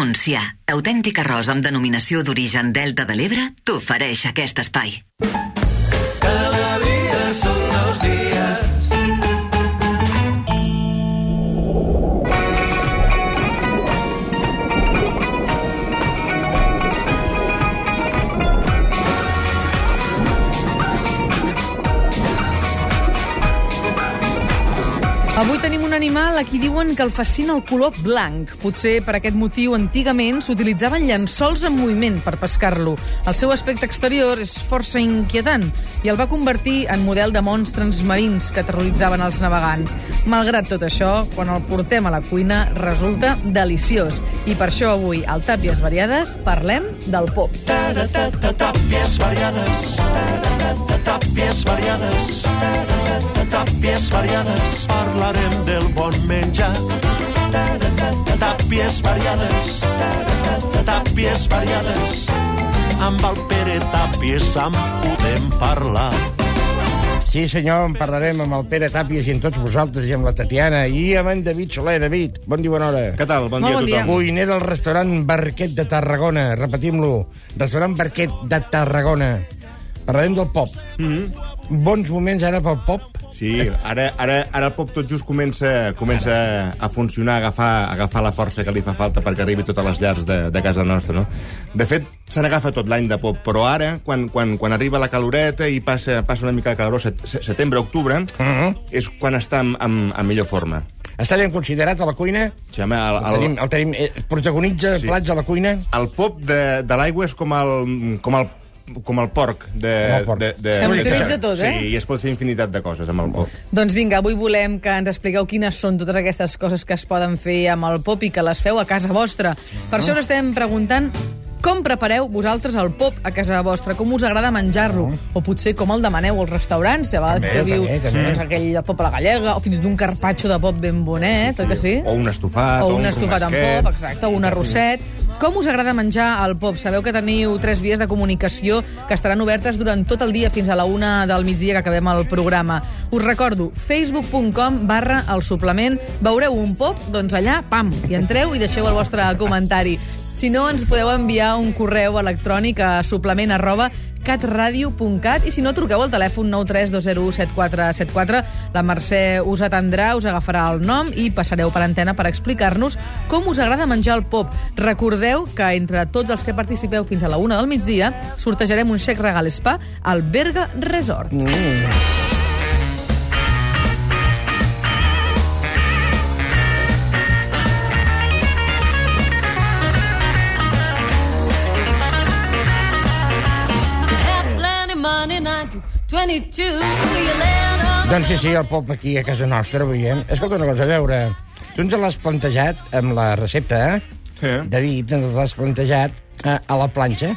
Montsià, autèntic arròs amb denominació d'origen Delta de l'Ebre, t'ofereix aquest espai. Cada dia són nous dies. Avui tenim un animal a qui diuen que el fascina el color blanc. Potser per aquest motiu antigament s'utilitzaven llençols en moviment per pescar-lo. El seu aspecte exterior és força inquietant i el va convertir en model de monstres marins que terroritzaven els navegants. Malgrat tot això, quan el portem a la cuina resulta deliciós. I per això avui, al Tàpies Variades, parlem del pop. Tàpies variades. Tàpies variades. Tàpies variades. Parlarem del bon menjar. Tàpies variades. Tàpies variades. Amb el Pere Tàpies en podem parlar. Sí, senyor, en parlarem amb el Pere Tàpies i amb tots vosaltres i amb la Tatiana i amb en David Soler. David, bon dia, bona hora. Què tal? Bon dia a bon dia. tothom. Cuiner del restaurant Barquet de Tarragona. Repetim-lo. Restaurant Barquet de Tarragona. Parlarem del pop. Mm -hmm. Bons moments ara pel pop. Sí, ara, ara, ara el pop tot just comença, comença a funcionar, a agafar, a agafar la força que li fa falta perquè arribi totes les llars de, de casa nostra, no? De fet, se n'agafa tot l'any de pop, però ara, quan, quan, quan arriba la caloreta i passa, passa una mica de calor, set, se- setembre, octubre, uh -huh. és quan està en, en, en millor forma. Està ben considerat a la cuina? Sí, home, el, El tenim, el, el tenim, eh, protagonitza Sí. plats a la cuina? el pop de, de l'aigua és com el, com el com el porc de... El porc. De, de, tot, eh? Sí, i es pot fer infinitat de coses amb el pop. Doncs vinga, avui volem que ens expliqueu quines són totes aquestes coses que es poden fer amb el pop i que les feu a casa vostra. Per això us estem preguntant com prepareu vosaltres el pop a casa vostra? Com us agrada menjar-lo? O potser com el demaneu als restaurants? Si a vegades També, que diu també, també. doncs, aquell pop a la gallega, o fins i tot un carpaccio de pop ben bonet, oi que sí? O un estofat, o o un un estofat amb pop, exacte, o un arrosset. Com us agrada menjar el pop? Sabeu que teniu tres vies de comunicació que estaran obertes durant tot el dia fins a la una del migdia que acabem el programa. Us recordo, facebook.com barra el suplement. Veureu un pop? Doncs allà, pam, hi entreu i deixeu el vostre comentari. Si no, ens podeu enviar un correu electrònic a suplement arroba catradio.cat i si no, truqueu al telèfon 932017474. La Mercè us atendrà, us agafarà el nom i passareu per antena per explicar-nos com us agrada menjar el pop. Recordeu que entre tots els que participeu fins a la una del migdia sortejarem un xec regal spa al Berga Resort. Have Doncs sí, sí, el pop aquí a casa nostra, veiem. Escolta una cosa, a veure, tu ens l'has plantejat amb la recepta, eh? Sí. David, ens l'has plantejat eh, a la planxa.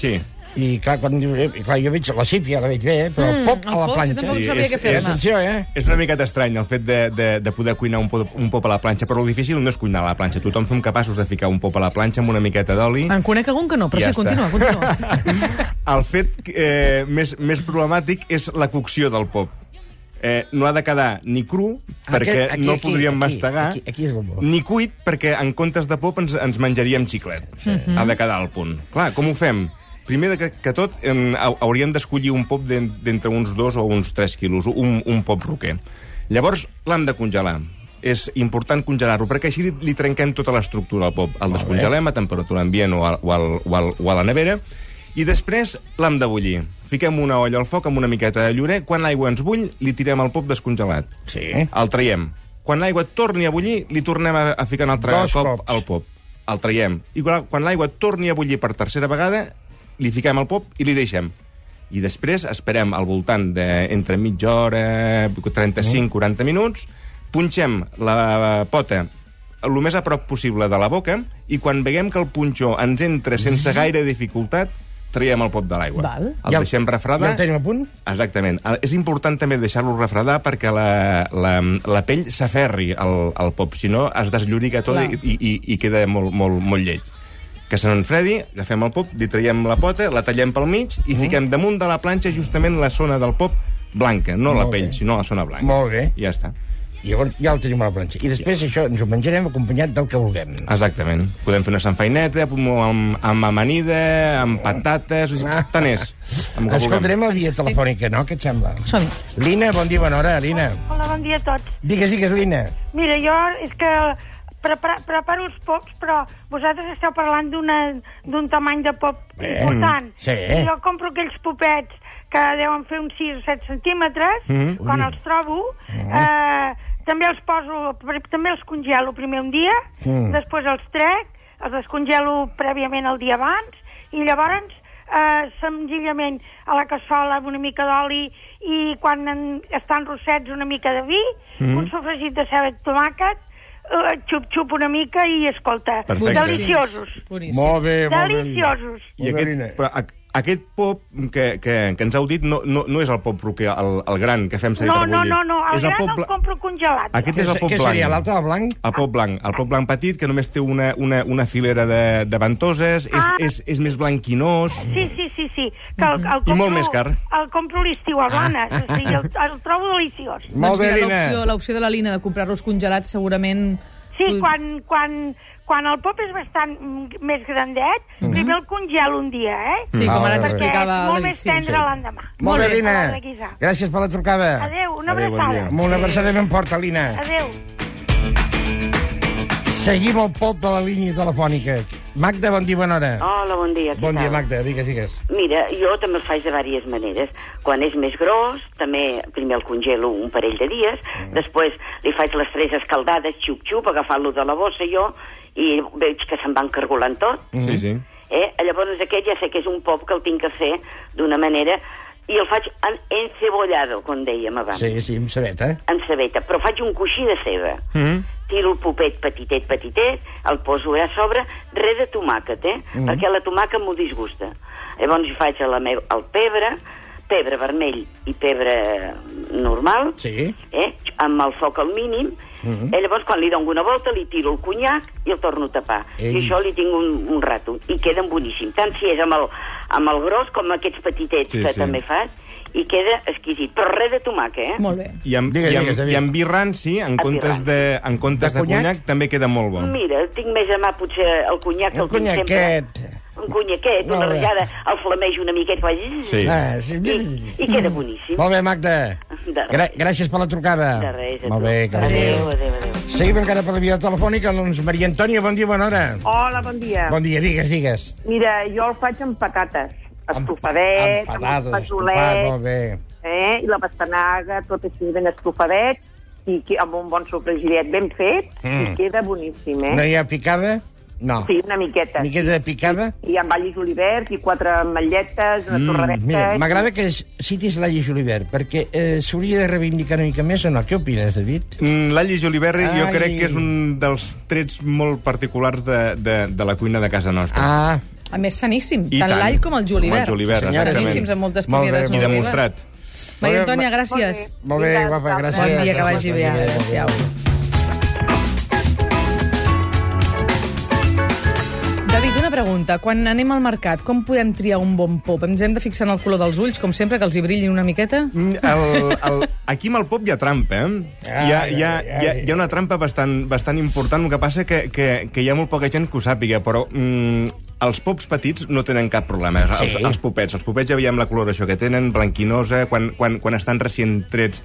Sí. I clar, quan eh, clar, jo veig la sípia, la veig bé, eh, però el pop a la pop, planxa. Sí, sabia és- què. Atenció, eh? És una miqueta estrany el fet de, de, de poder cuinar un pop, un pop a la planxa, però el difícil no és cuinar a la planxa. Tothom som capaços de ficar un pop a la planxa amb una miqueta d'oli. En conec algun que no, però Ja sí, continua, està. continua. El fet eh, més, més problemàtic és la cocció del pop. Eh, no ha de quedar ni cru, perquè Aquest- aquí, no aquí, podríem aquí, mastegar, aquí, aquí és bo. ni cuit, perquè en comptes de pop ens, ens menjaríem xiclet. Mhm. Ha de quedar al punt. Clar, com ho fem? Primer de que, que tot em, hau- hauríem d'escollir un pop d'en- d'entre uns dos o uns 3 quilos, un, un pop roquer. Llavors l'hem de congelar. És important congelar-lo, perquè així li, li trenquem tota l'estructura al pop. El descongelem a temperatura ambient o, al, o, al, o, al, o a la nevera, i després l'hem de bullir. Fiquem una olla al foc amb una miqueta de llorer. Quan l'aigua ens bull, li tirem el pop descongelat. Sí. El traiem. Quan l'aigua torni a bullir, li tornem a, a ficar un altre Dos cop cops. al pop. El traiem. I quan l'aigua torni a bullir per tercera vegada, li fiquem el pop i li deixem. I després esperem al voltant de entre mitja hora, 35-40 minuts, punxem la pota el més a prop possible de la boca i quan veiem que el punxó ens entra sense gaire dificultat, traiem el pop de l'aigua. El I deixem refredar. Ja el tenim a punt? Exactament. El- És important també deixar-lo refredar perquè la, la, la pell s'aferri al, al pop, si no es deslloriga tot i, i, i queda molt, molt, molt lleig. Que se n'enfredi, agafem el pop, li traiem la pota, la tallem pel mig i fiquem damunt de la planxa justament la zona del pop blanca, no la Molt pell, bé. sinó la zona blanca. Molt bé. I ja està. I llavors ja el tenim a la planxa. I després això ens ho menjarem acompanyat del que vulguem. Exactament. Podem fer una sanfaineta amb, amb, amanida, amb patates... Tant és. Escoltarem la via telefònica, no? Què et sembla? Som-hi. Lina, bon dia, bona hora, Lina. Hola, bon dia a tots. Digues, digues, Lina. Mira, jo és que prepara, preparo els pops, però vosaltres esteu parlant d'un tamany de pop Bé, important. sí. I jo compro aquells popets que deuen fer uns 6 o 7 centímetres, Mm. quan Ui. els trobo, eh, també els poso, també els congelo primer un dia, Mm. després els trec, els descongelo prèviament el dia abans, i llavors eh, senzillament a la cassola amb una mica d'oli i quan en, estan rossets una mica de vi, Mm. un sofregit de ceba i tomàquet, xup-xup una mica i, escolta, Perfecte. deliciosos. Boníssim. Molt bé, molt bé. Deliciosos. I aquest, però, a, aquest pop que, que, que ens heu dit no, no, no és el pop roquer, el, el gran que fem servir No, per no, bullir. no, no, el és gran pop el compro congelat. Aquest Què, és el pop què blanc. seria, l'altre, el blanc? El pop blanc. El pop blanc petit, que només té una, una, una filera de, de ventoses, és, Ah. és, és més blanquinós... Sí, sí, sí, sí. Que el, el I compro, molt més car. El compro l'estiu a Blanes. O sigui, el, el trobo deliciós. Molt doncs bé, Lina. l'opció- de la Lina de comprar-los congelats segurament... Sí, quan, quan, quan el pop és bastant mm, més grandet, primer el congelo un dia, eh? Sí, com ara t'explicava és molt més tendre sí. l'endemà. Molt bé, A Lina. Gràcies per la trucada. Adéu, una Adéu, bon abraçada. dia. Amb una abraçada ben forta, Lina. Adéu. Seguim el pop de la línia telefònica. Magda, bon dia, bona hora. Hola, bon dia. Bon dia, tal? Magda, digues, digues. Mira, jo també el faig de diverses maneres. Quan és més gros, també primer el congelo un parell de dies, Mm. després li faig les tres escaldades, xup-xup, agafant-lo de la bossa jo, i veig que se'n van cargolant tot. Sí, sí. Eh? Llavors aquest ja sé que és un pop que el tinc que fer d'una manera... I el faig en encebollado, com dèiem abans, Sí, sí, amb sabeta. en cebeta, però faig un coixí de ceba. Mm -hmm. tiro el popet petitet, petitet, el poso a sobre, res de tomàquet, eh? Mm. Perquè la tomàquet m'ho disgusta. Llavors hi faig a la meu, el pebre, pebre vermell i pebre normal, Sí. eh? amb el foc al mínim, mm -hmm. eh? llavors quan li dono una volta li tiro el conyac i el torno a tapar. Ei. I això li tinc un, un rato. I queden boníssim, tant si és amb el, amb el gros com aquests petitets Sí, que sí. també faig, i queda exquisit. Però res de tomàquet, eh? Molt bé. I amb, Digues, i amb, digues, i amb vi ranci, en comptes de, en comptes De de, conyac? també queda molt bo. Mira, tinc més a mà potser el conyac que El el tinc sempre. Un conyaquet, Molt una bé. ratllada, el flamejo una miqueta, vaig... Sí. Ah, sí. I, I queda boníssim. Molt bé, Magda. Gra gràcies per la trucada. De res, a Molt bé, que Adéu, adéu, adéu. Seguim encara per la via telefònica, doncs Maria Antònia, bon dia, bona hora. Hola, bon dia. Bon dia, digues, digues. Mira, jo el faig amb patates. Estofadet, amb amb, patates, eh? i la pastanaga, tot així ben estofadet, i amb un bon sofregiret ben fet, Mm. i queda boníssim, eh? No hi ha picada? No. Sí, una miqueta. Miqueta de picada? I amb all i julivert, i quatre ametlletes, una Mm, torradeta... mira, m'agrada que citis l'all i julivert, perquè eh, s'hauria de reivindicar una mica més o no? Què opines, David? Mm, L'all i julivert jo Ai. crec que és un dels trets molt particulars de, de, de la cuina de casa nostra. Ah, A més, saníssim. I tant tant. l'all com el julivert. Com el julivert, Són exactament. Saníssims amb moltes Molt bé, pomieres. I molt bé. demostrat. Maria Antònia, gràcies. molt bé, guapa, gràcies. Bon dia, que gràcies, vagi bé. Adéu-siau. David, una pregunta. Quan anem al mercat, com podem triar un bon pop? Ens hem de fixar en el color dels ulls, com sempre, que els hi brillin una miqueta? Mm, El, el, aquí amb el pop hi ha trampa, eh? Hi ha, hi ha, hi ha, hi ha una trampa bastant, bastant important, el que passa que, que, que hi ha molt poca gent que ho sàpiga, però mm, els pops petits no tenen cap problema, Sí. els, els popets. Els popets ja veiem la coloració que tenen, blanquinosa, quan, quan, quan estan recient trets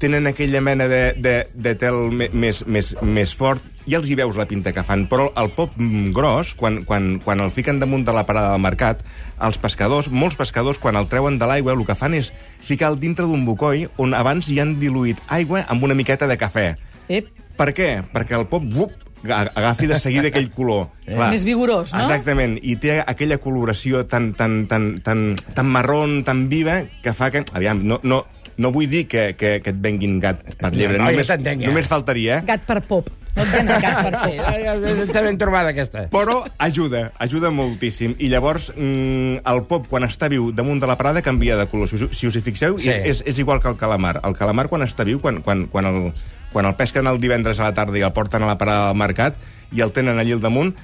tenen aquella mena de, de, de tel més, més, més fort, i els hi veus la pinta que fan. Però el pop gros, quan, quan, quan el fiquen damunt de la parada del mercat, els pescadors, molts pescadors, quan el treuen de l'aigua, el que fan és ficar-lo dintre d'un bocoi on abans hi han diluït aigua amb una miqueta de cafè. Ep, Per què? Perquè el pop bup, aga- agafi de seguida aquell color. Més vigorós, no? Exactament, i té aquella coloració tan, tan, tan, tan, tan marrón, tan viva, que fa que... Aviam, no, no, no vull dir que, que, que et venguin gat per llebre, No, no, ja només, ja. només faltaria, eh? gat per pop. No et venen gat per pop. ja, ja, Està ben trobada, aquesta. Però ajuda, ajuda moltíssim. I llavors mm, el pop, quan està viu damunt de la parada, canvia de color. Si us, si us hi fixeu, Sí. sí. és, és, és igual que el calamar. El calamar, quan està viu, quan, quan, quan, el, quan el pesquen el divendres a la tarda i el porten a la parada del mercat i el tenen allí al damunt,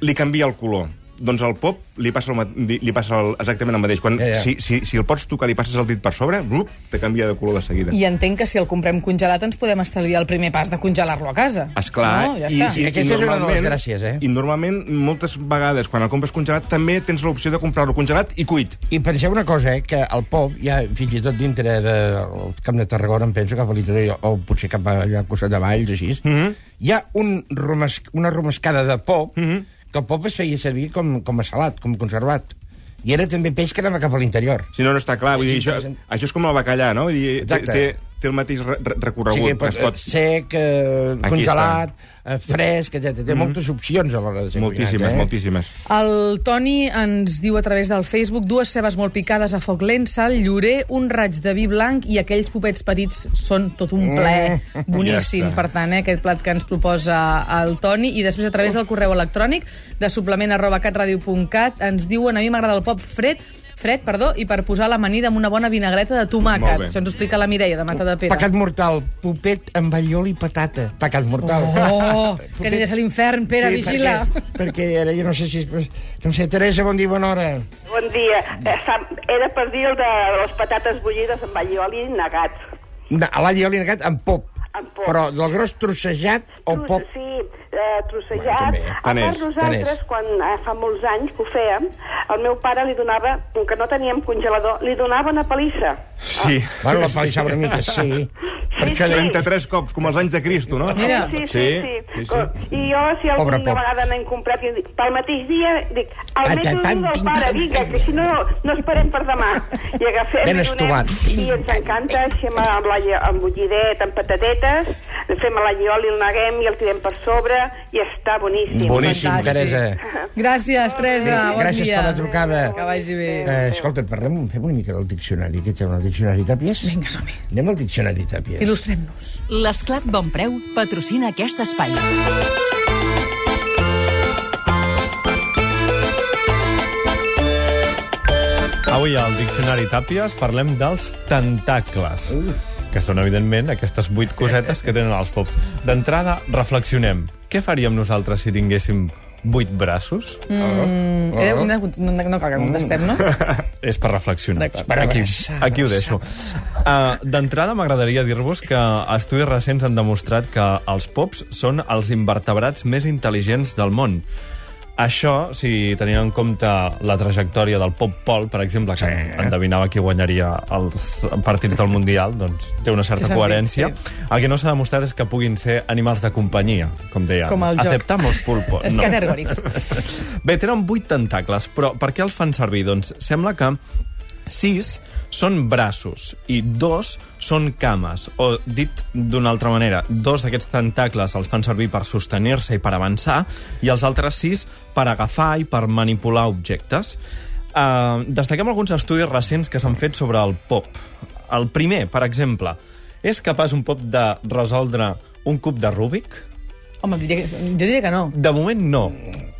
li canvia el color. Doncs al pop li passa, el, li passa el, exactament el mateix. Quan, Ja, ja. Si, si, si el pots tocar, li passes el dit per sobre, blup, te canvia de color de seguida. I entenc que si el comprem congelat ens podem estalviar el primer pas de congelar-lo a casa. Esclar, No, ja i, està. I aquesta és una de les gràcies, eh? I normalment, moltes vegades, quan el compres congelat, també tens l'opció de comprar-lo congelat i cuit. I penseu una cosa, eh, que el pop, ja fins i tot dintre del Camp de Tarragona, em penso, cap a l'Itorell, o potser cap allà al costat de Valls, així, mm -hmm. hi ha un romes, una romescada de pop, mm -hmm. Que el pop es feia servir com, com a salat, com conservat. I era també peix que anava cap a l'interior. Si no, no està clar. Vull dir, això, això és com el bacallà, no? Vull dir, Exacte. té, té el mateix re re- O recorregut. sigui, pot, es pot... sec, eh, Aquí congelat, eh, fresc, etc. Té Mhm. moltes opcions a l'hora de ser Moltíssimes, cuinat, eh? moltíssimes. El Toni ens diu a través del Facebook dues cebes molt picades a foc lent, sal, llorer, un raig de vi blanc i aquells popets petits són tot un plaer boníssim. Ja per tant, eh, aquest plat que ens proposa el Toni. I després, a través del correu electrònic de suplement arroba catradio.cat ens diuen a mi m'agrada el pop fred, fred, perdó, i per posar l'amanida amb una bona vinagreta de tomàquet. Això ens ho explica la Mireia, de Mata de Pere. Pecat mortal, popet amb alliol i patata. Pecat mortal. Oh, que aniràs a l'infern, Pere, vigila. Perquè, perquè ara jo no sé si... És, no sé, Teresa, bon dia, bona hora. Bon dia. Eh, Era per dir el de les patates bullides amb allioli negat. No, a l'alliol i negat amb pop. Amb pop. Però del gros trossejat o pop... Sí, eh, trossejat. Bueno, també. a Tant és, part, tant nosaltres, és. quan eh, fa molts anys que ho fèiem, el meu pare li donava, com que no teníem congelador, li donava una palissa. Sí. Bueno, la palissava una mica, sí. Per Sí, això sí. 33 cops, com els anys de Cristo, no? Mira. Sí, sí, Sí, sí. sí, sí. I jo, si Pobre alguna pop. vegada n'hem comprat, i dic, pel mateix dia, dic, Ah, mètode tant, del pare, tant. vinga, que si no, no esperem per demà. I agafem Ben donem, i ens encanta, així amb, amb, la, amb bullidet, amb patatetes, fem l'allioli, el neguem i el tirem per sobre, i està boníssim. Boníssim, Fantàstic. Teresa. Gràcies, Teresa. Bon Gràcies dia. per la trucada. Que vagi bé. Eh, escolta, parlem, fem una mica del diccionari. Què té, el diccionari Tàpies? Vinga, som-hi. Anem al diccionari Tàpies. Il·lustrem-nos. L'Esclat Bon Preu patrocina aquest espai. Avui al Diccionari Tàpies parlem dels tentacles, que són, evidentment, aquestes vuit cosetes que tenen els pops. D'entrada, reflexionem. Què faríem nosaltres si tinguéssim vuit braços? Mm, eh, no, no, no cal que contestem, no? És per reflexionar. Per Aquí, aquí ho deixo. Uh, D'entrada, m'agradaria dir-vos que estudis recents han demostrat que els pops són els invertebrats més intel·ligents del món. Això, si tenint en compte la trajectòria del Pop Pol, per exemple, que sí. endevinava qui guanyaria els partits del Mundial, doncs té una certa sentit, coherència. sí. El que no s'ha demostrat és que puguin ser animals de companyia, com deia. Com el joc. Aceptamos pulpo. És categoris. Bé, tenen vuit tentacles, però per què els fan servir? Doncs sembla que sis són braços i dos són cames, o dit d'una altra manera, dos d'aquests tentacles els fan servir per sostenir-se i per avançar, i els altres sis per agafar i per manipular objectes. Uh, destaquem alguns estudis recents que s'han fet sobre el pop. El primer, per exemple, és capaç un pop de resoldre un cub de Rubik? Home, diria que, jo diria que no. De moment no,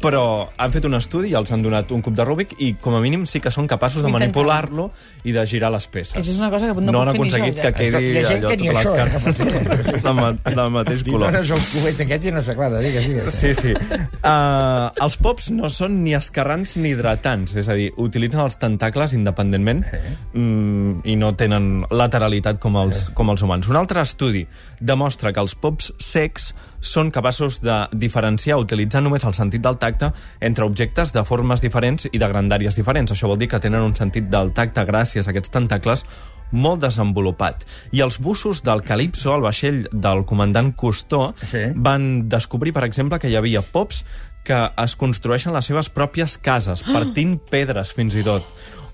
però han fet un estudi i els han donat un cub de Rubik i com a mínim sí que són capaços de manipular-lo i de girar les peces. Que és una cosa que no no han aconseguit jo, ja. que quedi ha gent allò, totes les això, eh, cartes del, ma del mateix color. dones el cubet aquest i no s'aclara, digues, digues. Sí, sí. Uh, els pops no són ni escarrans ni hidratants, és a dir, utilitzen els tentacles independentment mm, i no tenen lateralitat com els, com els humans. Un altre estudi demostra que els pops secs són capaços de diferenciar utilitzant només el sentit del tacte entre objectes de formes diferents i de grandàries diferents. Això vol dir que tenen un sentit del tacte gràcies a aquests tentacles molt desenvolupat. I els bussos del Calypso, el vaixell del comandant Cousteau, Sí. van descobrir, per exemple, que hi havia pops que es construeixen les seves pròpies cases, partint pedres fins i tot,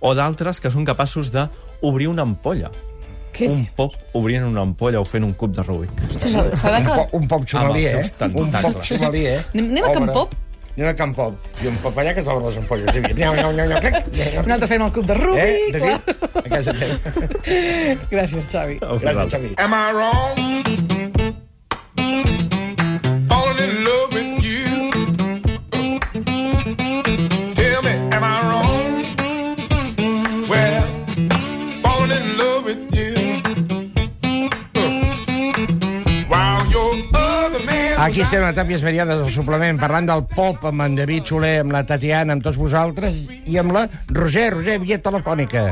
o d'altres que són capaços d'obrir una ampolla. Què? Un pop obrint una ampolla o fent un cub de Rubik. Serà Un, que... po, un pop Amb eh? els seus Un pop tentacles. somalier, eh? Anem- anem a Can Obre. Pop? Anem a Can Pop. I un pop allà que t'obre les ampolles. Sí, nyau, nyau, nyau, nyau, clac, nyau, nyau. Un altre fent el club de Eh, Rubik, David? clar. A casa teva. Gràcies, Xavi. A Gràcies. Xavi. Am I wrong? A Tàpies Variades del suplement, parlant del pop amb en David Soler, amb la Tatiana, amb tots vosaltres, i amb la Roser, Roser, via telefònica.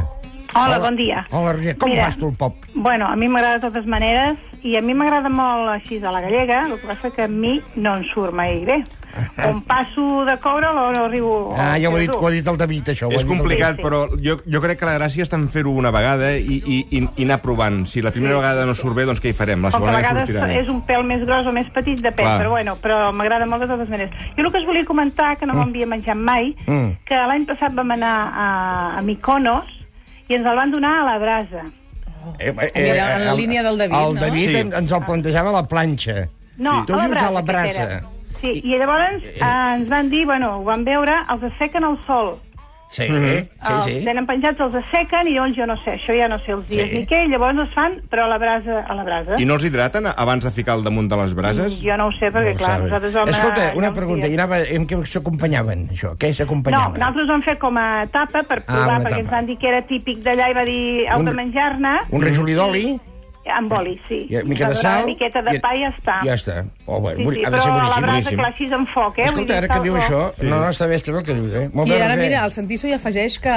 Hola, bon dia. Hola, Roger, com Mira. fas tu el pop? Bueno, a mi m'agrada de totes maneres i a mi m'agrada molt així a la gallega, el que passa que a mi no em surt mai bé. On passo de coure no, no arribo... Ah, ja ho ha dit, ho ha dit el David, això. És el complicat, Sí, sí. però jo, jo crec que la gràcia està en fer-ho una vegada i, i, i, i anar provant. Si la primera vegada no surt bé, doncs què hi farem? La segona ja vegades sortirà bé. és un pèl més gros o més petit, depèn, Clar. però bueno, però m'agrada molt de totes maneres. Jo el que us volia comentar, que no m'havia menjat mai, Mm. que l'any passat vam anar a, a Mykonos i ens el van donar a la brasa. Eh, eh, Mira, en la el- línia del David, El no? David Sí. en- ens el plantejava a la planxa. No, tu a la dius brasa. a la que brasa. Sí, i llavors eh, ens van dir, bueno, ho vam veure, els assequen al sol. Sí, Mhm. sí, Els sí. tenen penjats, els assequen i llavors jo no sé, això ja no sé els dies Sí. ni què, i llavors es fan, però a la brasa. A la brasa. I no els hidraten abans de ficar al damunt de les brases? Jo no ho sé, perquè No clar, saben. nosaltres vam Escolta, una pregunta, i anava, en què s'acompanyaven, això? Què No, s'acompanyaven? nosaltres vam fer com a etapa per Ah, provar, una perquè etapa. ens van dir que era típic d'allà i va dir, heu Un- de menjar-ne. Un rajolí d'oli, Amb oli, sí. i una mica de sal... Una miqueta de pa i ja està. Ja està. Oh, bueno, Sí, sí, ha de però ser a la boníssim. brasa, boníssim. clar, així en foc, eh? Escolta, dir, ara que diu això, no, no, està bé, està bé el que dius, eh? Molt I bé, ara, mira, el Santiso hi afegeix que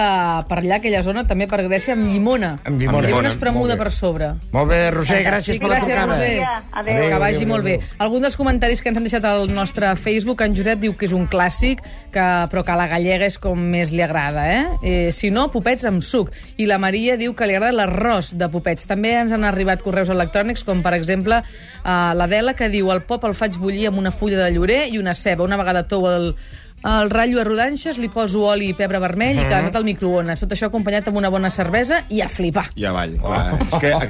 per allà, aquella zona, també per Grècia, amb llimona. Amb llimona. Llimona Molt espremuda per sobre. Molt bé, Roser, gràcies per la Gràcies, trucada. Roser. Adéu. que vagi adéu, molt bé. Algun dels comentaris que ens han deixat al nostre Facebook, en Josep diu que és un clàssic, que, però que a la gallega és com més li agrada, eh? eh si no, popets amb suc. I la Maria diu que li agrada l'arròs de popets. També ens han arribat correus electrònics, com per exemple eh, l'Adela, que diu el pop el faig bullir amb una fulla de llorer i una ceba. Una vegada tou el, el ratllo a rodanxes, li poso oli i pebre vermell i calentat al microones. Tot això acompanyat amb una bona cervesa i a flipar. I avall. clar. És que el,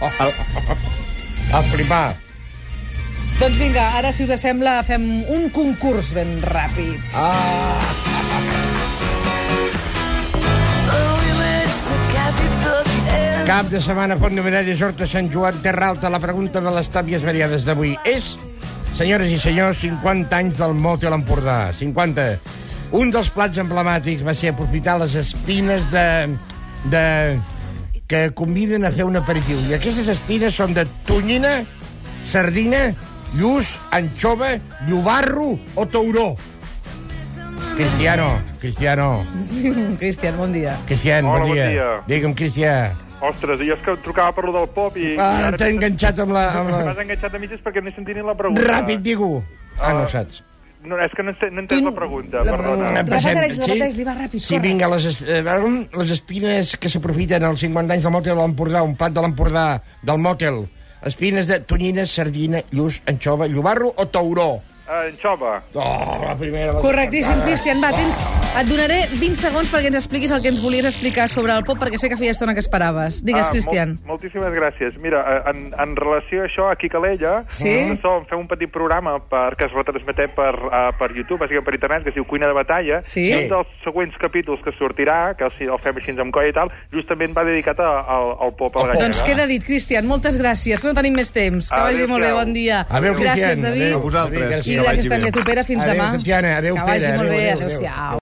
A flipar. Doncs vinga, ara, si us sembla, fem un concurs ben ràpid. Cap de setmana, Font Numerari, Horta, Sant Joan, Terra Alta. La pregunta de les tàpies variades d'avui és, senyores i senyors, 50 anys del Motel Empordà. 50. Un dels plats emblemàtics va ser aprofitar les espines de... de que conviden a fer un aperitiu. I aquestes espines són de tonyina, sardina, lluç, anxova, llobarro o tauró. Cristiano, Cristiano, Cristian, bon dia. Cristian, Hola, bon bon dia. dia. Digue'm, Cristian. Ostres, jo és que trucava per lo del pop i... Ah, ara t'he enganxat amb la... Amb la... M'has enganxat a mitges perquè no he sentit ni la pregunta. Ràpid, digue-ho. Ah, no ho saps. No, és que no, he- no entès la pregunta, perdona. Eh, present- Repeteix, repeteix-li, va, ràpid, Sí, corre. vinga, les, es- eh, les espines que s'aprofiten als 50 anys del mòtel de l'Empordà, un plat de l'Empordà, del mòtel. Espines de tonyina, sardina, lluç, anxova, llobarro o tauró. Uh, Anxova. Oh, la primera... la Correctíssim. Cristian. Va, tens, et donaré 20 segons perquè ens expliquis el que ens volies explicar sobre el pop, perquè sé que feia estona que esperaves. Digues, Ah, Cristian. Mol, moltíssimes gràcies. Mira, eh, en, en relació a això, aquí a Calella, Sí? som, fem un petit programa per, que es retransmetem per, uh, per YouTube, bàsicament per internet, que es diu Cuina de Batalla. Sí? I un dels següents capítols que sortirà, que el, el fem així amb colla i tal, justament va dedicat a, al, al pop a la gallega. Doncs queda dit, Cristian. Moltes gràcies, que no tenim més temps. Que vagi molt bé, bon dia. Adéu, gràcies, Cristian. David. Adéu. A vosaltres. I gràcies també a tu, Pere. Fins Adéu, demà. Cristiana. Adéu, que vagi molt bé. adéu, adéu. Adéu-siau.